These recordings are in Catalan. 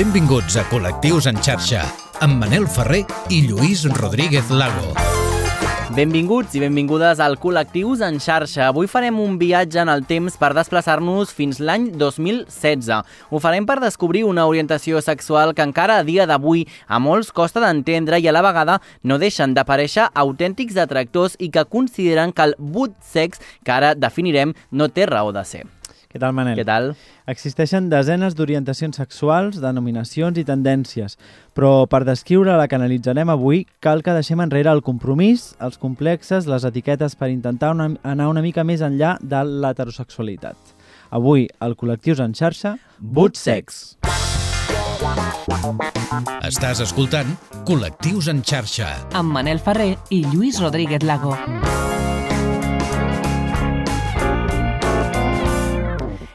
Benvinguts a Col·lectius en xarxa, amb Manel Ferrer i Lluís Rodríguez Lago. Benvinguts i benvingudes al Col·lectius en xarxa. Avui farem un viatge en el temps per desplaçar-nos fins l'any 2016. Ho farem per descobrir una orientació sexual que encara a dia d'avui a molts costa d'entendre i a la vegada no deixen d'aparèixer autèntics detractors i que consideren que el boot sex, que ara definirem, no té raó de ser. Què tal, Manel? Què tal? Existeixen desenes d'orientacions sexuals, denominacions i tendències, però per descriure la que analitzarem avui cal que deixem enrere el compromís, els complexes, les etiquetes per intentar una, anar una mica més enllà de l'heterosexualitat. Avui, al Col·lectius en xarxa, Boot sex. Estàs escoltant Col·lectius en xarxa. amb Manel Ferrer i Lluís Rodríguez Lago.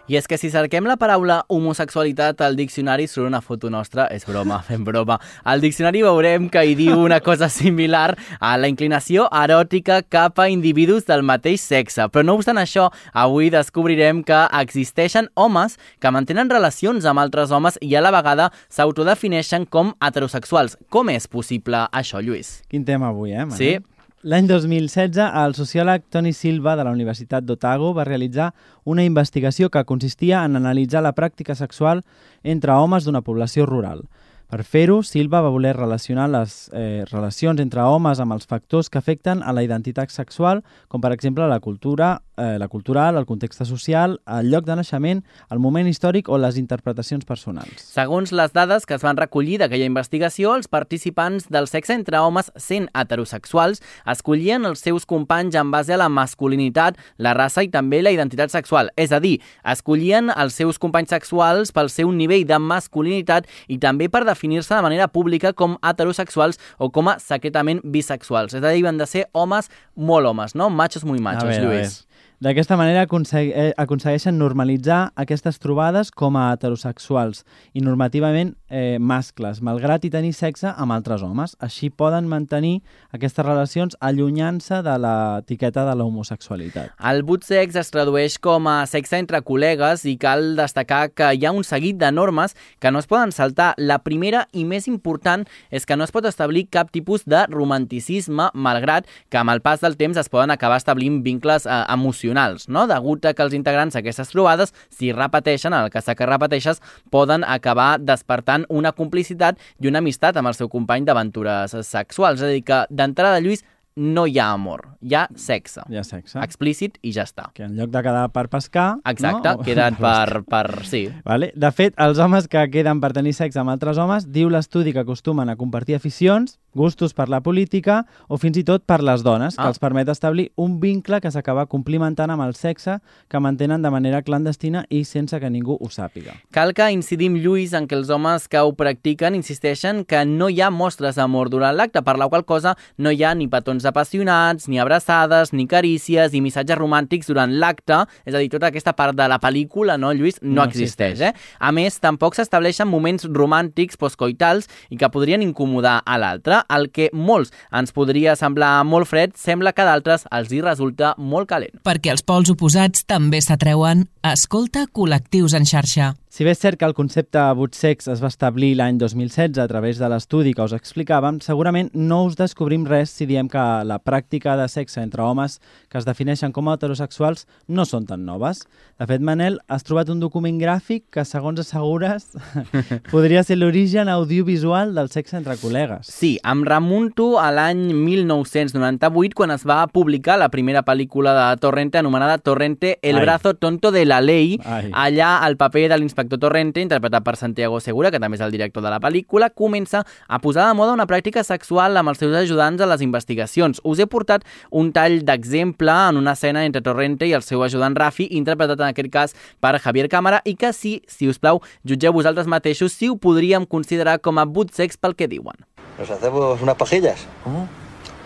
I és que si cerquem la paraula homosexualitat al diccionari surt una foto nostra, és broma, fem broma. Al diccionari veurem que hi diu una cosa similar a la inclinació eròtica cap a individus del mateix sexe. Però no obstant això, avui descobrirem que existeixen homes que mantenen relacions amb altres homes i a la vegada s'autodefineixen com heterosexuals. Com és possible això, Lluís? Quin tema avui, eh, Manel? Sí? L'any 2016, el sociòleg Toni Silva de la Universitat d'Otago va realitzar una investigació que consistia en analitzar la pràctica sexual entre homes d'una població rural. Per fer-ho, Silva va voler relacionar les eh, relacions entre homes amb els factors que afecten a la identitat sexual, com per exemple la cultura, eh, la cultural, el context social, el lloc de naixement, el moment històric o les interpretacions personals. Segons les dades que es van recollir d'aquella investigació, els participants del sexe entre homes sent heterosexuals escollien els seus companys en base a la masculinitat, la raça i també la identitat sexual. És a dir, escollien els seus companys sexuals pel seu nivell de masculinitat i també per definir-se de manera pública com heterosexuals o com a secretament bisexuals. És a dir, han de ser homes molt homes, no? Machos muy machos, A veure, a Lluís. D'aquesta manera eh, aconsegueixen normalitzar aquestes trobades com a heterosexuals i normativament eh, mascles, malgrat i tenir sexe amb altres homes. Així poden mantenir aquestes relacions allunyant-se de l'etiqueta de la homosexualitat. El bootsex es tradueix com a sexe entre col·legues i cal destacar que hi ha un seguit de normes que no es poden saltar. La primera i més important és que no es pot establir cap tipus de romanticisme, malgrat que amb el pas del temps es poden acabar establint vincles eh, emocionals, no? Degut a que els integrants d'aquestes trobades, si repeteixen, en el cas que repeteixes, poden acabar despertant una complicitat i una amistat amb el seu company d'aventures sexuals. És a dir, que d'entrada, Lluís, no hi ha amor, hi ha sexe. Ja sexe. Explícit i ja està. Que en lloc de quedar per pescar... Exacte, no? queden per, per... Sí. Vale? De fet, els homes que queden per tenir sexe amb altres homes, diu l'estudi que acostumen a compartir aficions, gustos per la política o fins i tot per les dones, que Ah. els permet establir un vincle que s'acaba complimentant amb el sexe que mantenen de manera clandestina i sense que ningú ho sàpiga. Cal que incidim, Lluís, en que els homes que ho practiquen insisteixen que no hi ha mostres d'amor durant l'acte, per la qual cosa no hi ha ni petons apassionats, ni abraçades, ni carícies, ni missatges romàntics durant l'acte, és a dir, tota aquesta part de la pel·lícula, no, Lluís, no, No existeix. Eh? A més, tampoc s'estableixen moments romàntics postcoitals i que podrien incomodar a l'altre. El que molts ens podria semblar molt fred, sembla que a d'altres els hi resulta molt calent. Perquè els pols oposats també s'atreuen, escolta col·lectius en xarxa. Si bé és cert que el concepte bootsex es va establir l'any 2016 a través de l'estudi que us explicàvem, segurament no us descobrim res si diem que la pràctica de sexe entre homes que es defineixen com a heterosexuals no són tan noves. De fet, Manel, has trobat un document gràfic que, segons assegures, podria ser l'origen audiovisual del sexe entre col·legues. Sí, em remunto a l'any 1998 quan es va publicar la primera pel·lícula de Torrente anomenada Torrente, el Ai. brazo tonto de la ley. Ai. Allà el paper de l'inspector Torrente, interpretat per Santiago Segura, que també és el director de la pel·lícula, comença a posar de moda una pràctica sexual amb els seus ajudants a les investigacions. Us he portat un tall d'exemple en una escena entre Torrente i el seu ajudant Rafi, interpretat en aquest cas per Javier Cámara, i que sí, si us plau, jutgeu vosaltres mateixos si ho podríem considerar com a bootsex pel que diuen. ¿Nos hacemos unas pajillas? ¿Cómo?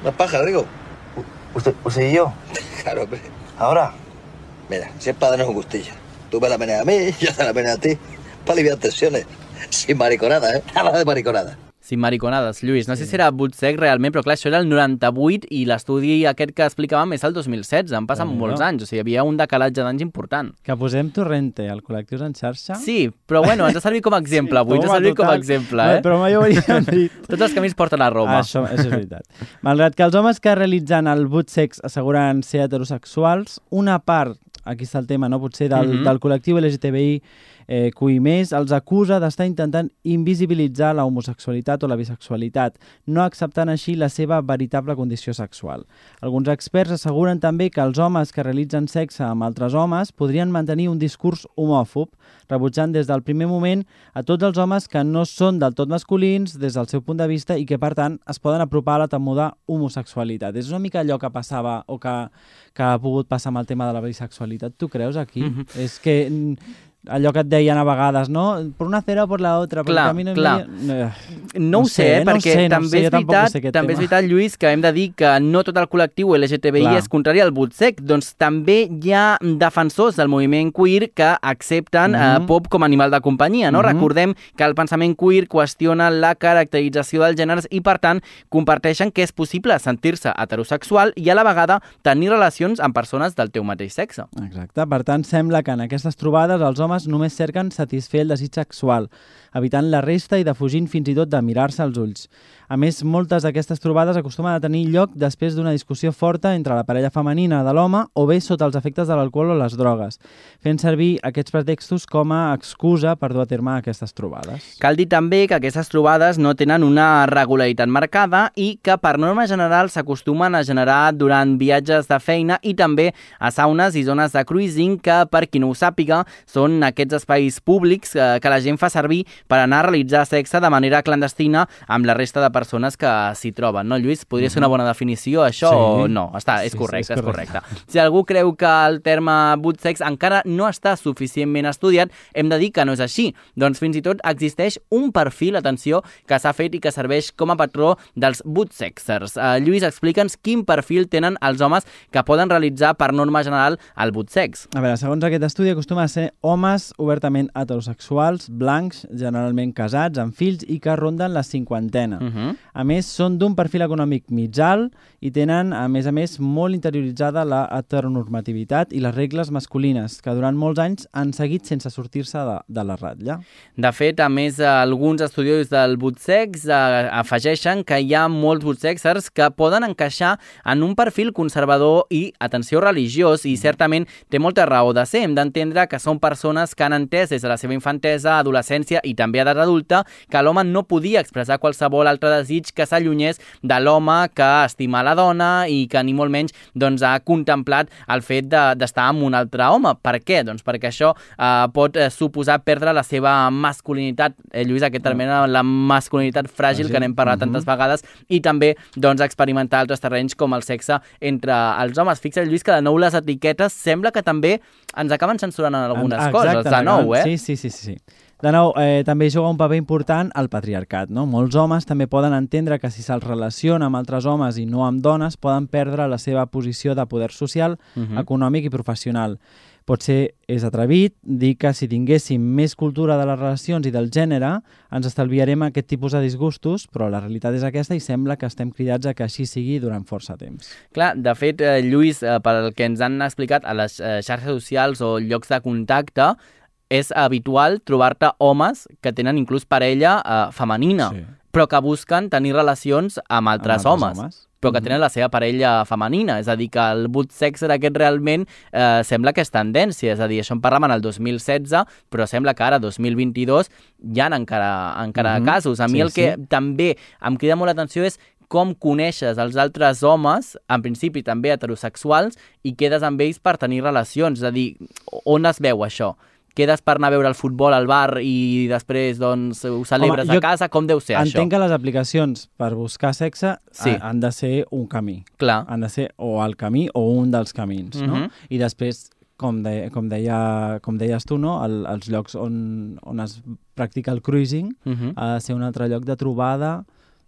¿Unas pajas, digo? ¿Usted, usted y yo? Claro, hombre. ¿Ahora? Mira, si es para darnos un gustillo. Tú me la meneas a mí, yo te la meneo a ti. Para aliviar tensiones. Sin mariconada, ¿eh? Nada de mariconada. Sí, mariconades, Lluís. No sé si era Butsec realment, però clar, això era el 98 i l'estudi aquest que explicàvem és el 2016. Han passat Déu-n'hi-do. molts anys, o sigui, hi havia un decalatge d'anys important. Que posem Torrente al Col·lectius en xarxa. Sí, però bueno, ens ha servit com a exemple avui, ens ha servit com a total. exemple, No, eh? Però mai ho hauríem dit. Tots els camins porten a Roma. Això, això és veritat. Malgrat que els homes que realitzen el boot sex asseguren ser heterosexuals, una part, aquí està el tema, no? potser del, Mhm. del col·lectiu LGTBI eh, QI+, els acusa d'estar intentant invisibilitzar la homosexualitat o la bisexualitat, no acceptant així la seva veritable condició sexual. Alguns experts asseguren també que els homes que realitzen sexe amb altres homes podrien mantenir un discurs homòfob, rebutjant des del primer moment a tots els homes que no són del tot masculins des del seu punt de vista i que, per tant, es poden apropar a la temuda homosexualitat. És una mica allò que passava o que, que ha pogut passar amb el tema de la bisexualitat. Tu creus aquí? Mhm. És que mm, allò que et deien a vegades, no? Per una cera o per la otra, per Clar, el camino... clar. Eh, No, ho sé, eh, no perquè sé, no ho també, sé, jo és veritat, sé, també és veritat, Lluís, que hem de dir que no tot el col·lectiu LGTBI Clar. és contrari al butsec. Doncs també hi ha defensors del moviment queer que accepten Mhm. eh, pop com a animal de companyia. No? Mhm. Recordem que el pensament queer qüestiona la caracterització dels gèneres i, per tant, comparteixen que és possible sentir-se heterosexual i a la vegada tenir relacions amb persones del teu mateix sexe. Exacte. Per tant, sembla que en aquestes trobades els homes només cerquen satisfer el desig sexual, evitant la resta i defugint fins i tot de mirar-se als ulls. A més, moltes d'aquestes trobades acostumen a tenir lloc després d'una discussió forta entre la parella femenina de l'home o bé sota els efectes de l'alcohol o les drogues, fent servir aquests pretextos com a excusa per dur a terme aquestes trobades. Cal dir també que aquestes trobades no tenen una regularitat marcada i que per norma general s'acostumen a generar durant viatges de feina i també a saunes i zones de cruising que, per qui no ho sàpiga, són aquests espais públics eh, que la gent fa servir per anar a realitzar sexe de manera clandestina amb la resta de persones que s'hi troben. No, Lluís? Podria ser una bona definició, això, Sí. o no? Està, és Sí, sí, correcte, és és correcte. correcte. Si algú creu que el terme bootsex encara no està suficientment estudiat, hem de dir que no és així. Doncs fins i tot existeix un perfil, atenció, que s'ha fet i que serveix com a patró dels bootsexers. Uh, Lluís, explica'ns quin perfil tenen els homes que poden realitzar per norma general el bootsex. A veure, segons aquest estudi, acostuma a ser homes obertament heterosexuals, blancs, generalment casats, amb fills i que ronden la cinquantena. Uh -huh. A més, són d'un perfil econòmic mig alt i tenen, a més a més, molt interioritzada la heteronormativitat i les regles masculines, que durant molts anys han seguit sense sortir-se de, de la ratlla. De fet, a més, alguns estudiosos del bootsex eh, afegeixen que hi ha molts bootsexers que poden encaixar en un perfil conservador i, atenció, religiós, i certament té molta raó de ser. Hem d'entendre que són persones que han entès des de la seva infantesa, adolescència i també edat adulta que l'home no podia expressar qualsevol altre desig que s'allunyés de l'home que estima la dona i que ni molt menys doncs, ha contemplat el fet de- d'estar amb un altre home. Per què? Doncs perquè això eh, pot eh, suposar perdre la seva masculinitat. Eh, Lluís, aquest terme era la masculinitat fràgil, Fràgil, que n'hem parlat mhm. tantes vegades, i també doncs, experimentar altres terrenys com el sexe entre els homes. Fixa't, Lluís, que de nou les etiquetes sembla que també ens acaben censurant en algunes Ah, coses, exacte, de nou, eh? Sí, sí, sí, sí. De nou, eh, també juga un paper important el patriarcat. No? Molts homes també poden entendre que si se'ls relaciona amb altres homes i no amb dones, poden perdre la seva posició de poder social, Mhm. econòmic i professional. Potser és atrevit dir que si tinguéssim més cultura de les relacions i del gènere, ens estalviarem aquest tipus de disgustos, però la realitat és aquesta i sembla que estem cridats a que així sigui durant força temps. Clar, de fet, eh, Lluís, eh, pel que ens han explicat a les eh, xarxes socials o llocs de contacte, és habitual trobar-te homes que tenen inclús parella eh, femenina, Sí. però que busquen tenir relacions amb altres, Amb homes, homes. però que Mhm. tenen la seva parella femenina. És a dir, que el boot sexer aquest realment eh, sembla que és tendència. És a dir, això en parlàvem el 2016, però sembla que ara, 2022, hi ha encara, encara Mhm. casos. A mi Sí, el que sí. també em crida molt l'atenció és com coneixes els altres homes, en principi també heterosexuals, i quedes amb ells per tenir relacions. És a dir, on es veu això? Quedes per anar a veure el futbol al bar i després doncs, ho celebres Home, a casa? Com deu ser això? Entenc que les aplicacions per buscar sexe Sí. sí. han de ser un camí. Clar. Han de ser o el camí o un dels camins, no? Mhm. I després, com, de, com, deia, com deies tu, no? El, els llocs on, on es practica el cruising Uh -huh. ha de ser un altre lloc de trobada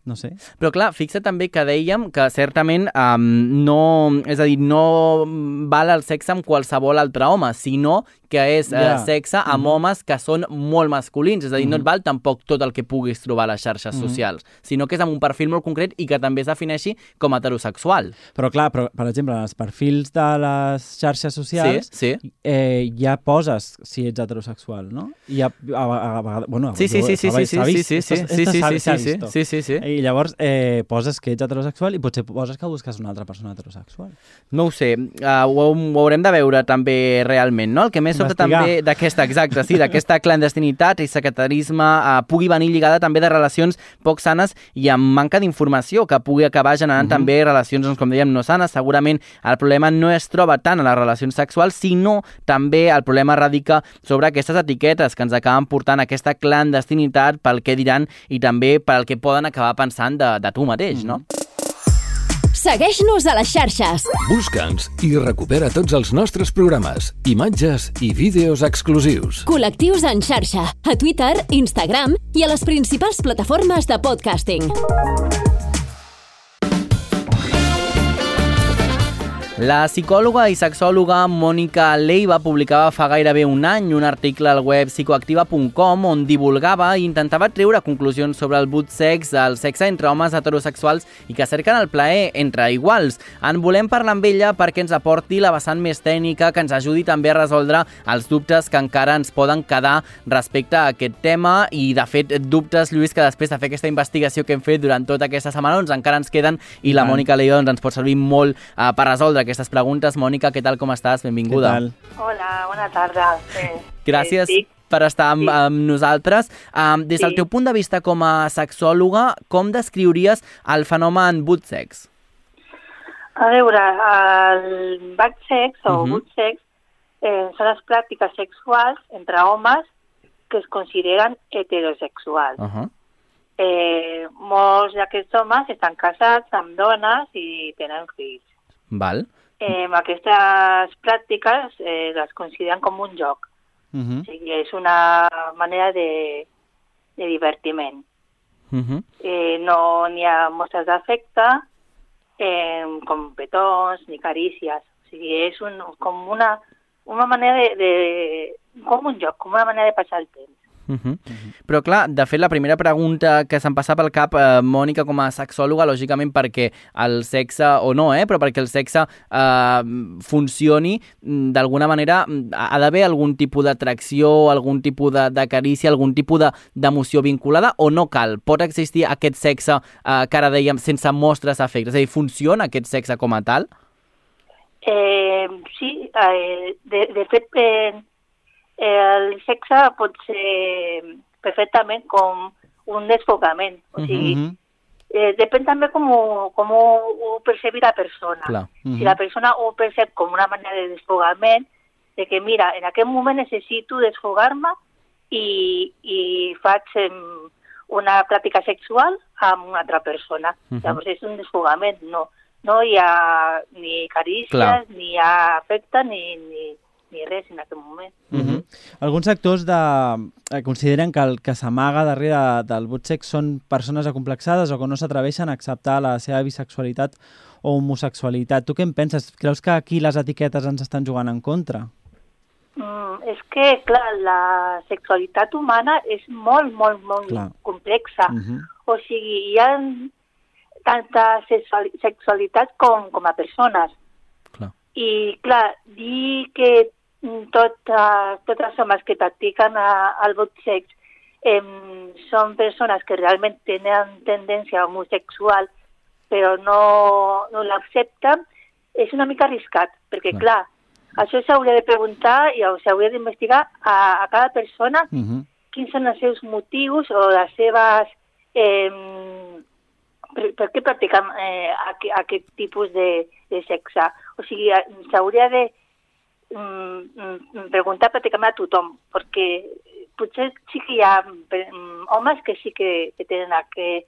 No sé. Però clar, fixa també que dèiem que certament um, no, és a dir, no val el sexe amb qualsevol altre home, sinó que és yeah. sexe amb homes que són molt masculins, és a dir, no et val tampoc tot el que puguis trobar a les xarxes socials, sinó que és amb un perfil molt concret i que també es defineixi com a heterosexual. Però clar, però, per exemple, en els perfils de les xarxes socials Sí, sí. eh, ja poses si ets heterosexual, no? I a, a, a, a, bueno, Sí, sí, sí, sí, sí, sí, s'ha sí, vist, sí, sí, esto- sí, esto sí, s'ha- sí, s'ha sí, visto. sí, sí, sí. I llavors eh, poses que ets heterosexual i potser poses que busques una altra persona heterosexual. No ho sé, uh, ho, ho haurem de veure també realment, no? El que més Investigar. també d'aquesta, exacte, sí, d'aquesta clandestinitat i secretarisme uh, pugui venir lligada també de relacions poc sanes i amb manca d'informació, que pugui acabar generant també relacions, doncs, com dèiem, no sanes. Segurament el problema no es troba tant a les relacions sexuals, sinó també el problema radica sobre aquestes etiquetes que ens acaben portant aquesta clandestinitat pel que diran i també pel que poden acabar pensant de, de tu mateix, no? Segueix-nos a les xarxes. Busca'ns i recupera tots els nostres programes, imatges i vídeos exclusius. Col·lectius en xarxa. A Twitter, Instagram i a les principals plataformes de podcasting. La psicòloga i sexòloga Mònica Leiva publicava fa gairebé un any un article al web psicoactiva.com on divulgava i intentava treure conclusions sobre el boot sex, el sexe entre homes heterosexuals i que cerquen el plaer entre iguals. En volem parlar amb ella perquè ens aporti la vessant més tècnica que ens ajudi també a resoldre els dubtes que encara ens poden quedar respecte a aquest tema i, de fet, dubtes, Lluís, que després de fer aquesta investigació que hem fet durant tota aquesta setmana doncs encara ens queden i la. Mònica Leiva doncs, ens pot servir molt uh, per resoldre aquestes preguntes. Mònica, què tal, com estàs? Benvinguda. Què tal? Hola, bona tarda. Sí. Gràcies Sí, per estar amb, Sí. amb nosaltres. Um, des del Sí. teu punt de vista com a sexòloga, com descriuries el fenomen boot sex? A veure, el back sex o Mhm. boot sex eh, són les pràctiques sexuals entre homes que es consideren heterosexuals. Uh -huh. eh, molts d'aquests homes estan casats amb dones i tenen fills. Val. Eh, aquestes pràctiques eh, les consideren com un joc. Uh O -huh. sigui, és una manera de, de divertiment. Uh -huh. eh, no n'hi ha mostres d'afecte, eh, com petons ni carícies. O sigui, és un, com una, una manera de, de... com un joc, com una manera de passar el temps. Uh -huh. Però clar, de fet la primera pregunta que se'm passa pel cap, eh, Mònica, com a sexòloga, lògicament perquè el sexe, o no, eh, però perquè el sexe eh, funcioni, mm, d'alguna manera mm, ha d'haver algun tipus d'atracció, algun tipus de, de carícia, algun tipus de- d'emoció vinculada, o no cal? Pot existir aquest sexe eh, que ara dèiem sense mostres d'afecte? És a dir, funciona aquest sexe com a tal? Eh, sí, eh, de, de fet, eh, el sexe pot ser perfectament com un desfogament. O sigui, Uh -huh. eh, depèn també com ho, com ho, ho percebi la persona. Clar. Si la persona ho percep com una manera de desfogament, de que mira, en aquest moment necessito desfogar-me i, i faig una pràctica sexual amb una altra persona. Mhm. Llavors és un desfogament, no. No hi ha ni carícies, Clar. ni hi ha afecte, ni, ni, ni res en aquest moment. Uh -huh. Alguns sectors de, eh, consideren que el que s'amaga darrere del bootsex són persones acomplexades o que no s'atreveixen a acceptar la seva bisexualitat o homosexualitat. Tu què en penses? Creus que aquí les etiquetes ens estan jugant en contra? Mm, és que, clar, la sexualitat humana és molt, molt, molt Clar. complexa. Uh -huh. O sigui, hi ha tanta sexuali- sexualitat com, com a persones. Clar. I, clar, dir que mm, tot, uh, tots els homes que practiquen uh, el vot sex em, són persones que realment tenen tendència homosexual però no, no l'accepten, és una mica arriscat, perquè, Clar. clar, això s'hauria de preguntar i s'hauria d'investigar a, a cada persona Uh -huh. quins són els seus motius o les seves... Eh, per, per què practiquen eh, aquest, aquest tipus de, de sexe? O sigui, eh, s'hauria de mm, mm, preguntar pràcticament a tothom, perquè potser sí que hi ha mm, homes que sí que, que tenen aquest,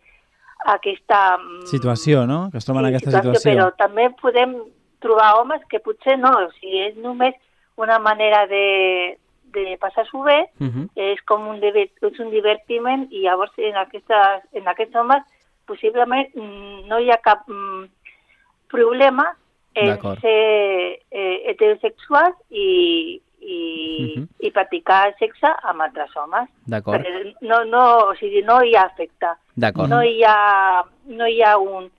aquesta... mm, Situació, no? Que es troben en sí, aquesta situació. Però també podem trobar homes que potser no, o sigui, és només una manera de, de passar-s'ho bé, Uh -huh. és com un, és un divertiment i llavors en, aquestes, en aquests homes possiblement no hi ha cap mm, problema en ser eh, heterosexuals i, i, Mhm. i practicar sexe amb altres homes. D'acord. No, no, o sigui, no hi ha afecte. D'acord. No hi ha, no hi ha un,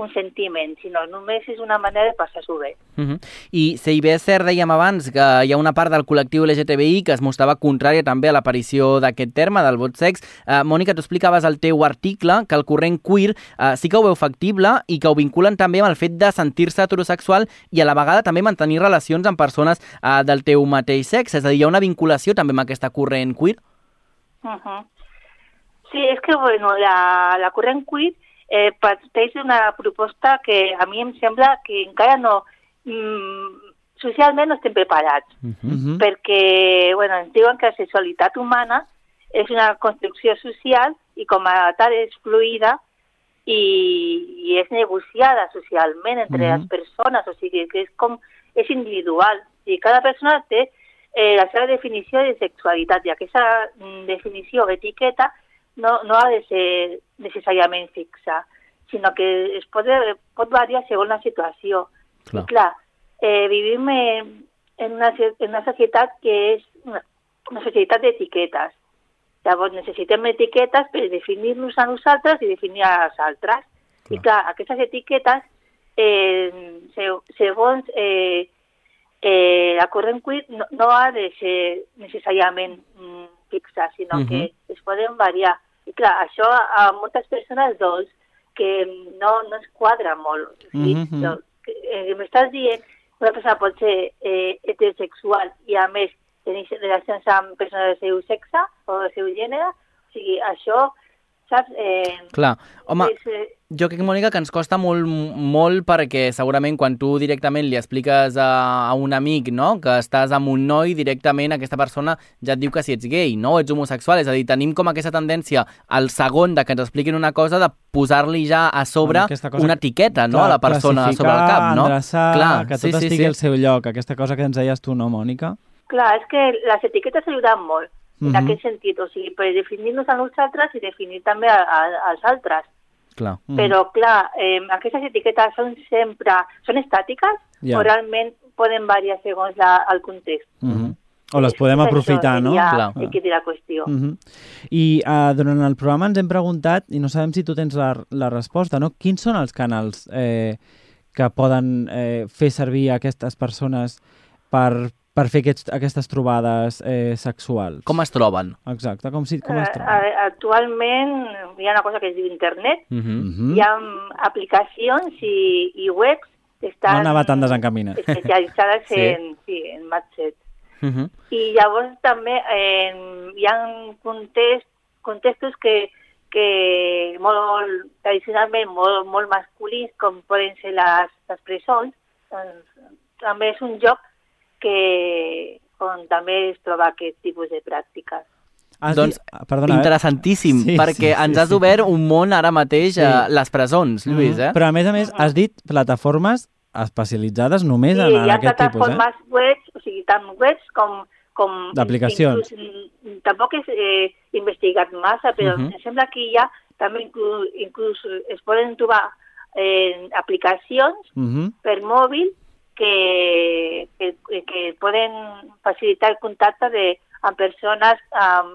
un sentiment, sinó només és una manera de passar-s'ho bé. Uh -huh. I és cert, dèiem abans, que hi ha una part del col·lectiu LGTBI que es mostrava contrària també a l'aparició d'aquest terme, del vot sex. Uh, Mònica, tu explicaves al teu article que el corrent queer uh, sí que ho veu factible i que ho vinculen també amb el fet de sentir-se heterosexual i a la vegada també mantenir relacions amb persones uh, del teu mateix sexe. És a dir, hi ha una vinculació també amb aquesta corrent queer? Uh -huh. Sí, és que bueno, la, la corrent queer eh, parteix d'una proposta que a mi em sembla que encara no... Mm, socialment no estem preparats, Uh Uh -huh. -huh. perquè bueno, ens diuen que la sexualitat humana és una construcció social i com a tal és fluida i, i és negociada socialment entre Mhm. les persones, o sigui que és com és individual. I cada persona té eh, la seva definició de sexualitat i aquesta mm, definició o etiqueta no, no ha de ser necessàriament fixa, sinó que es pot, pot variar segons la situació. Clar. I clar, eh, vivim en, en, una, en una societat que és una, una societat d'etiquetes. Llavors necessitem etiquetes per definir-nos a nosaltres i definir als altres. I clar, aquestes etiquetes, eh, se- segons eh, eh, la corrent no, no ha de ser necessàriament mm, fixa, sinó Mhm. que es poden variar. I clar, això a, moltes persones doncs, que no, no es quadra molt. O sigui, Mhm. no, eh, M'estàs dient que una persona pot ser eh, heterosexual i a més tenir relacions amb persones del seu sexe o del seu gènere, o sigui, això, saps? Eh, Clar. Home, és, eh, Jo crec, Mònica, que ens costa molt, molt perquè segurament quan tu directament li expliques a, a un amic no? que estàs amb un noi, directament aquesta persona ja et diu que si ets gay, no? O ets homosexual. És a dir, tenim com aquesta tendència al segon de que ens expliquin una cosa de posar-li ja a sobre cosa una que- etiqueta no? Clar, a la persona sobre el cap, no? Endreçar, Clar, que tot sí, sí, estigui sí. al seu lloc, aquesta cosa que ens deies tu, no, Mònica? clar, és que les etiquetes ajuden molt en Mhm. aquest sentit, o sigui, per definir-nos a nosaltres i definir també a, a, als altres. Clar. Mhm. Però, clar, eh, aquestes etiquetes són sempre... són estàtiques Ja. o realment poden variar segons la, el context? Mhm. O les podem aprofitar, això, no? Clar. kit de la qüestió. Mhm. I uh, durant el programa ens hem preguntat, i no sabem si tu tens la, la resposta, no? Quins són els canals eh, que poden eh, fer servir aquestes persones per, per fer aquests, aquestes trobades eh, sexuals? Com es troben? Exacte, com, si, com es Eh, troben? eh, actualment hi ha una cosa que es diu internet, Uh -huh. Mhm. hi ha aplicacions i, i webs que No estan anava tan desencaminat. especialitzades Sí. en, sí, en matchet. Uh -huh. I llavors també eh, hi ha context, contextos que, que molt, tradicionalment molt, molt masculins, com poden ser les, les presons, doncs, també és un lloc que, on també es troba aquest tipus de pràctiques. Has Doncs, ah, perdona, eh? Interessantíssim, Sí, perquè sí, sí, ens has sí. obert un món ara mateix a Sí. les presons, Lluís, eh? Mhm. Però a més a més, has dit plataformes especialitzades només Sí, en, en hi ha aquest tipus, eh? plataformes webs, o sigui, tant webs com... com D'aplicacions. mm, Tampoc he eh, investigat massa, però Mhm. em sembla que hi ha també inclús, inclús es poden trobar eh, aplicacions Mhm. per mòbil que, que, que facilitar el contacte de, amb persones um,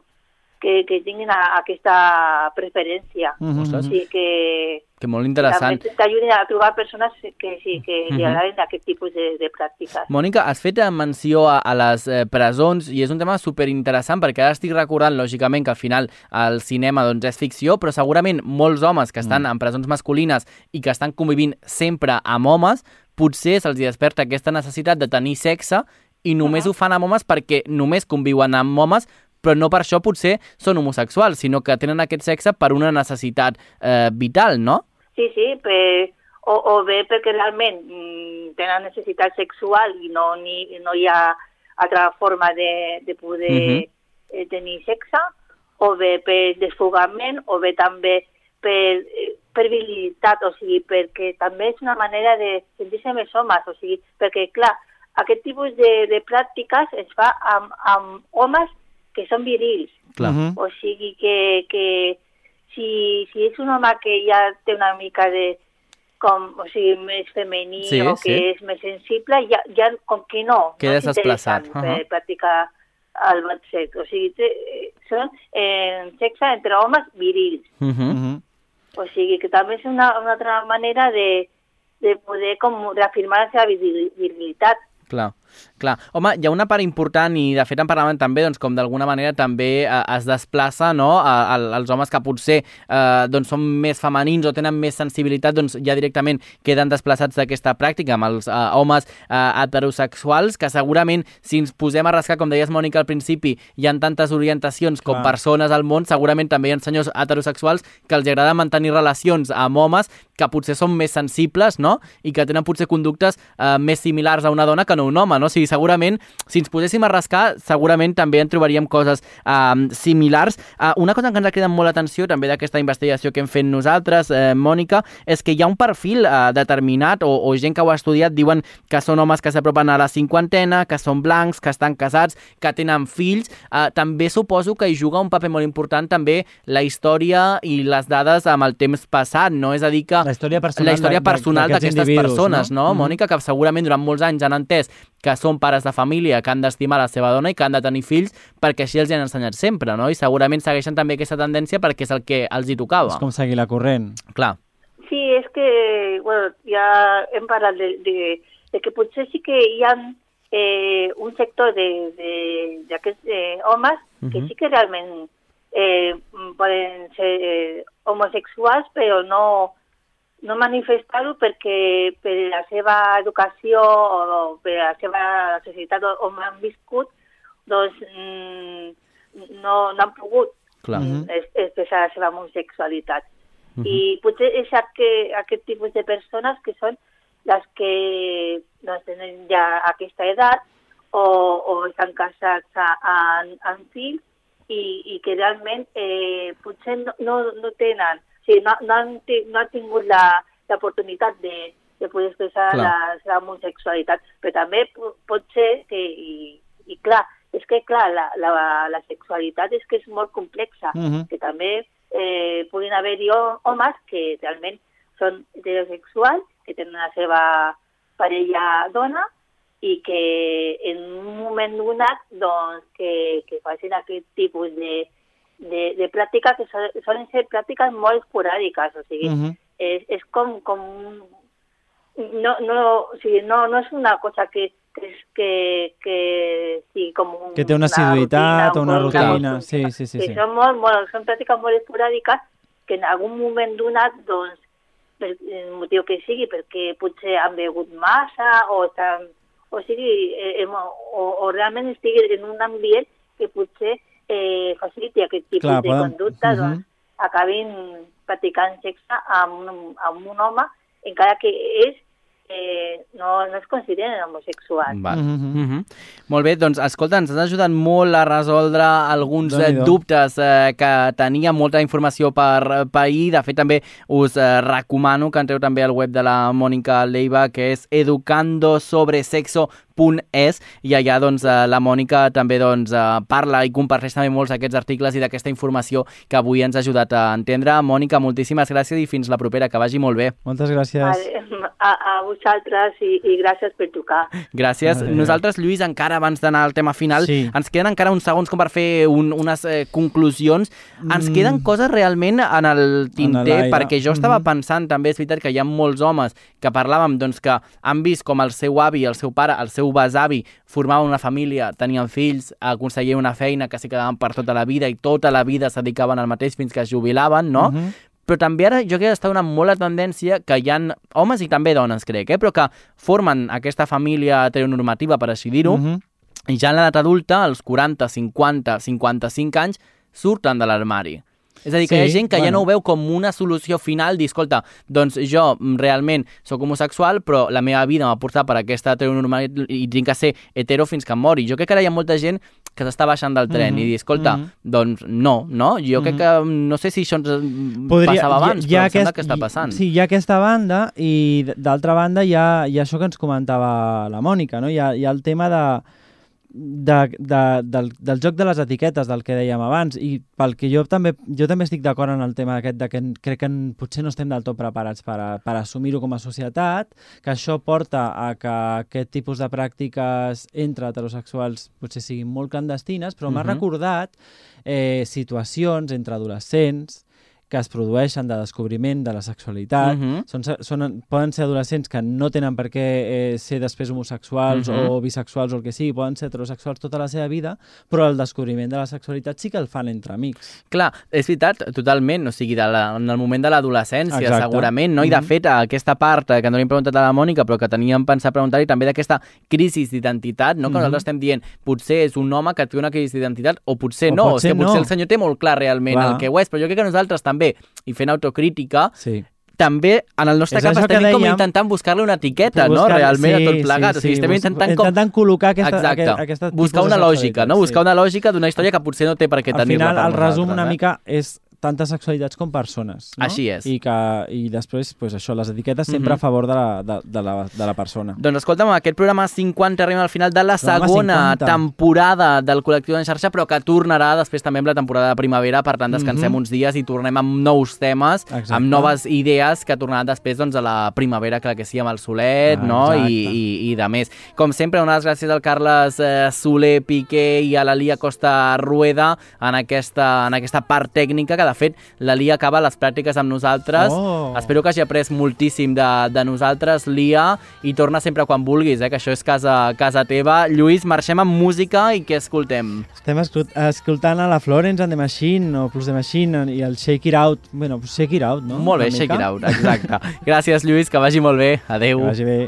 que, que tinguin a, aquesta preferència. O Ostres. sigui que Que molt interessant. també t'ajudin a trobar persones que sí, que li Mhm. agraden aquest tipus de, de pràctiques. Mònica, has fet menció a, a les eh, presons i és un tema superinteressant perquè ara estic recordant, lògicament, que al final el cinema doncs, és ficció, però segurament molts homes que estan en presons masculines i que estan convivint sempre amb homes, potser se'ls desperta aquesta necessitat de tenir sexe i només ho fan amb homes perquè només conviuen amb homes però no per això potser són homosexuals, sinó que tenen aquest sexe per una necessitat eh, vital, no? Sí, sí, per, o, o bé perquè realment mm, tenen necessitat sexual i no, ni, no hi ha altra forma de, de poder Mhm. eh, tenir sexe, o bé per desfogament, o bé també per, eh, per virilitat, o sigui, perquè també és una manera de sentir-se més homes, o sigui, perquè, clar, aquest tipus de, de pràctiques es fa amb, amb homes que són virils, Clar. Mhm. o sigui que, que, si, si és un home que ja té una mica de com, o sigui, més femení Sí, o que sí. és més sensible, ja, ja com que no, Quedes no és desplaçat. per Ahà. practicar el bat sex. O sigui, té, són eh, sexe entre homes virils. Uh -huh. Uh -huh. O sigui, que també és una, una altra manera de, de poder com reafirmar la seva viril- virilitat. Clar, clar. Home, hi ha una part important i de fet en parlàvem també doncs, com d'alguna manera també eh, es desplaça no, a, a, als homes que potser eh, doncs, són més femenins o tenen més sensibilitat doncs ja directament queden desplaçats d'aquesta pràctica amb els eh, homes eh, heterosexuals que segurament si ens posem a rascar, com deies Mònica al principi, hi ha tantes orientacions com Clar. persones al món, segurament també hi ha senyors heterosexuals que els agrada mantenir relacions amb homes que potser són més sensibles no? i que tenen potser conductes eh, més similars a una dona que no un home, no? O sigui, segurament, si ens poséssim a rascar, segurament també en trobaríem coses eh, similars. Eh, una cosa que ens ha cridat molt l'atenció també d'aquesta investigació que hem fet nosaltres, eh, Mònica, és que hi ha un perfil eh, determinat o, o gent que ho ha estudiat diuen que són homes que s'apropen a la cinquantena, que són blancs, que estan casats, que tenen fills. Eh, també suposo que hi juga un paper molt important també la història i les dades amb el temps passat, no? És a dir, que La història personal la història personal d'aquestes persones, no, no? Mhm. Mònica? Que segurament durant molts anys han entès que són pares de família, que han d'estimar la seva dona i que han de tenir fills perquè així els hi han ensenyat sempre, no? I segurament segueixen també aquesta tendència perquè és el que els hi tocava. És com seguir la corrent. Clar. Sí, és que, bueno, ja hem parlat de, de, de que potser sí que hi ha eh, un sector de- de- d'aquests eh, homes que Mhm. sí que realment eh, poden ser eh, homosexuals, però no, no manifestar-ho perquè per la seva educació o per la seva societat on han viscut, doncs mm, no, no han pogut Clar. mm, es- expressar la seva homosexualitat. Mhm. I potser és aquest, aquest tipus de persones que són les que doncs, tenen ja aquesta edat o, o estan casats amb fills i, i que realment eh, potser no, no, no tenen, sigui, no, no, han, no han tingut la- l'oportunitat de, de poder expressar Clar. la seva homosexualitat, però també po- pot ser que, i, i clar, és que clar, la, la, la sexualitat és que és molt complexa, Mhm. que també eh, puguin haver-hi ho- homes que realment són heterosexuals, que tenen la seva parella dona i que en un moment donat doncs, que, que facin aquest tipus de, de, de pràctiques que sol- solen ser pràctiques molt esporàdiques, o sigui, és, és com, com no, no, o sigui, no, no és una cosa que, que, és, que, que sigui com un, Que té una assiduïtat o una rutina, rutina. Sí, sí, sí. que sí. són, molt, molt, són pràctiques molt esporàdiques que en algun moment donat, doncs, per el motiu que sigui, perquè potser han begut massa o, estan, o sigui, eh, em- o, o realment estigui en un ambient que potser eh, faciliti aquest tipus Clar, de poden- conducta, Mhm. doncs, acabin practicant sexe amb un, amb un home, encara que ells eh, no, no es consideren homosexuals. Val. Mhm. Mhm. Molt bé, doncs escolta, ens has ajudat molt a resoldre alguns eh, dubtes eh, que tenia molta informació per pair. De fet, també us eh, recomano que entreu també al web de la Mònica Leiva, que és educandosobresexo.es i allà doncs, eh, la Mònica també doncs, eh, parla i comparteix també molts d'aquests articles i d'aquesta informació que avui ens ha ajudat a entendre. Mònica, moltíssimes gràcies i fins la propera, que vagi molt bé. Moltes gràcies. Vale, A, a vosaltres i, i gràcies per trucar. Gràcies. Adéu. Nosaltres, Lluís, encara abans d'anar al tema final, Sí. ens queden encara uns segons com per fer un, unes eh, conclusions. Ens queden coses realment en el tinter, l'aire. perquè jo estava Mhm. pensant, també és veritat que hi ha molts homes que parlàvem doncs, que han vist com el seu avi, el seu pare, el seu besavi formaven una família, tenien fills, aconseguien una feina que s'hi quedaven per tota la vida i tota la vida es dedicaven al mateix fins que es jubilaven, no? Mhm. Però també ara jo crec que està una molt la tendència que hi ha homes i també dones, crec, eh? però que formen aquesta família heteronormativa, per així dir-ho, Mhm. i ja en l'edat adulta, als 40, 50, 55 anys, surten de l'armari. És a dir, que Sí, hi ha gent que ja bueno. no ho veu com una solució final, dir, escolta, doncs jo mm, realment sóc homosexual, però la meva vida m'ha portat per aquesta heteronormalitat i tinc que ser hetero fins que em mori. Jo crec que ara hi ha molta gent que s'està baixant del tren Mhm, i dir, escolta, mhm. doncs no, no? Jo crec que, no sé si això ens mm, passava abans, però em sembla que està passant. Sí, hi ha aquesta banda i d'altra banda hi ha, hi ha això que ens comentava la Mònica, no? Hi ha, hi ha el tema de de, de, del, del joc de les etiquetes, del que dèiem abans, i pel que jo també, jo també estic d'acord en el tema aquest de que crec que potser no estem del tot preparats per, a, per assumir-ho com a societat, que això porta a que aquest tipus de pràctiques entre heterosexuals potser siguin molt clandestines, però m'ha Mhm. recordat eh, situacions entre adolescents que es produeixen de descobriment de la sexualitat. Mhm. són, són, poden ser adolescents que no tenen per què eh, ser després homosexuals Mhm. o bisexuals o el que sigui, poden ser heterosexuals tota la seva vida, però el descobriment de la sexualitat sí que el fan entre amics. Clar, és veritat, totalment, o sigui, de la, en el moment de l'adolescència, segurament, no? I de Mhm. fet, aquesta part eh, que no li hem preguntat a la Mònica, però que teníem pensat preguntar-li també d'aquesta crisi d'identitat, no? Que Mhm. nosaltres estem dient, potser és un home que té una crisi d'identitat, o potser O no, potser o sigui, potser no. el senyor té molt clar realment Clar. el que ho és, però jo crec que nosaltres també, i fent autocrítica, Sí. també en el nostre És cap estem que com dèiem- intentant buscar-li una etiqueta, no? Buscar- Realment, a sí, tot plegat. sí, o sigui, sí, estem bus- intentant com... intentant col·locar aquesta, Exacte. aquest, aquesta buscar una lògica, no? sí. Buscar una lògica d'una història que potser no té per què Al tenir-la final, per el resum una eh? mica és tantes sexualitats com persones. No? Així és. I, que, i després, pues, això, les etiquetes sempre Mhm. a favor de la, de, de, la, de la persona. Doncs escolta'm, aquest programa 50 arriba al final de la Programa segona 50. temporada del col·lectiu en xarxa, però que tornarà després també amb la temporada de primavera, per tant descansem Mhm. uns dies i tornem amb nous temes, Exacte. amb noves idees que tornaran després doncs, a la primavera, clar que sí, amb el solet, Ah, no? I, exacte. i, i de més. Com sempre, unes gràcies al Carles eh, Soler Piqué i a la Lia Costa Rueda en aquesta, en aquesta part tècnica, que de fet la Lia acaba les pràctiques amb nosaltres. Oh. Espero que hagi après moltíssim de, de nosaltres, Lia, i torna sempre quan vulguis, eh, que això és casa, casa teva. Lluís, marxem amb música i què escoltem? Estem escol- escoltant a la Florence and the Machine o Plus the Machine i el Shake It Out. Bueno, Shake It Out, no? Molt bé, shake it out, exacte. Gràcies, Lluís, que vagi molt bé. Adeu. Que vagi bé.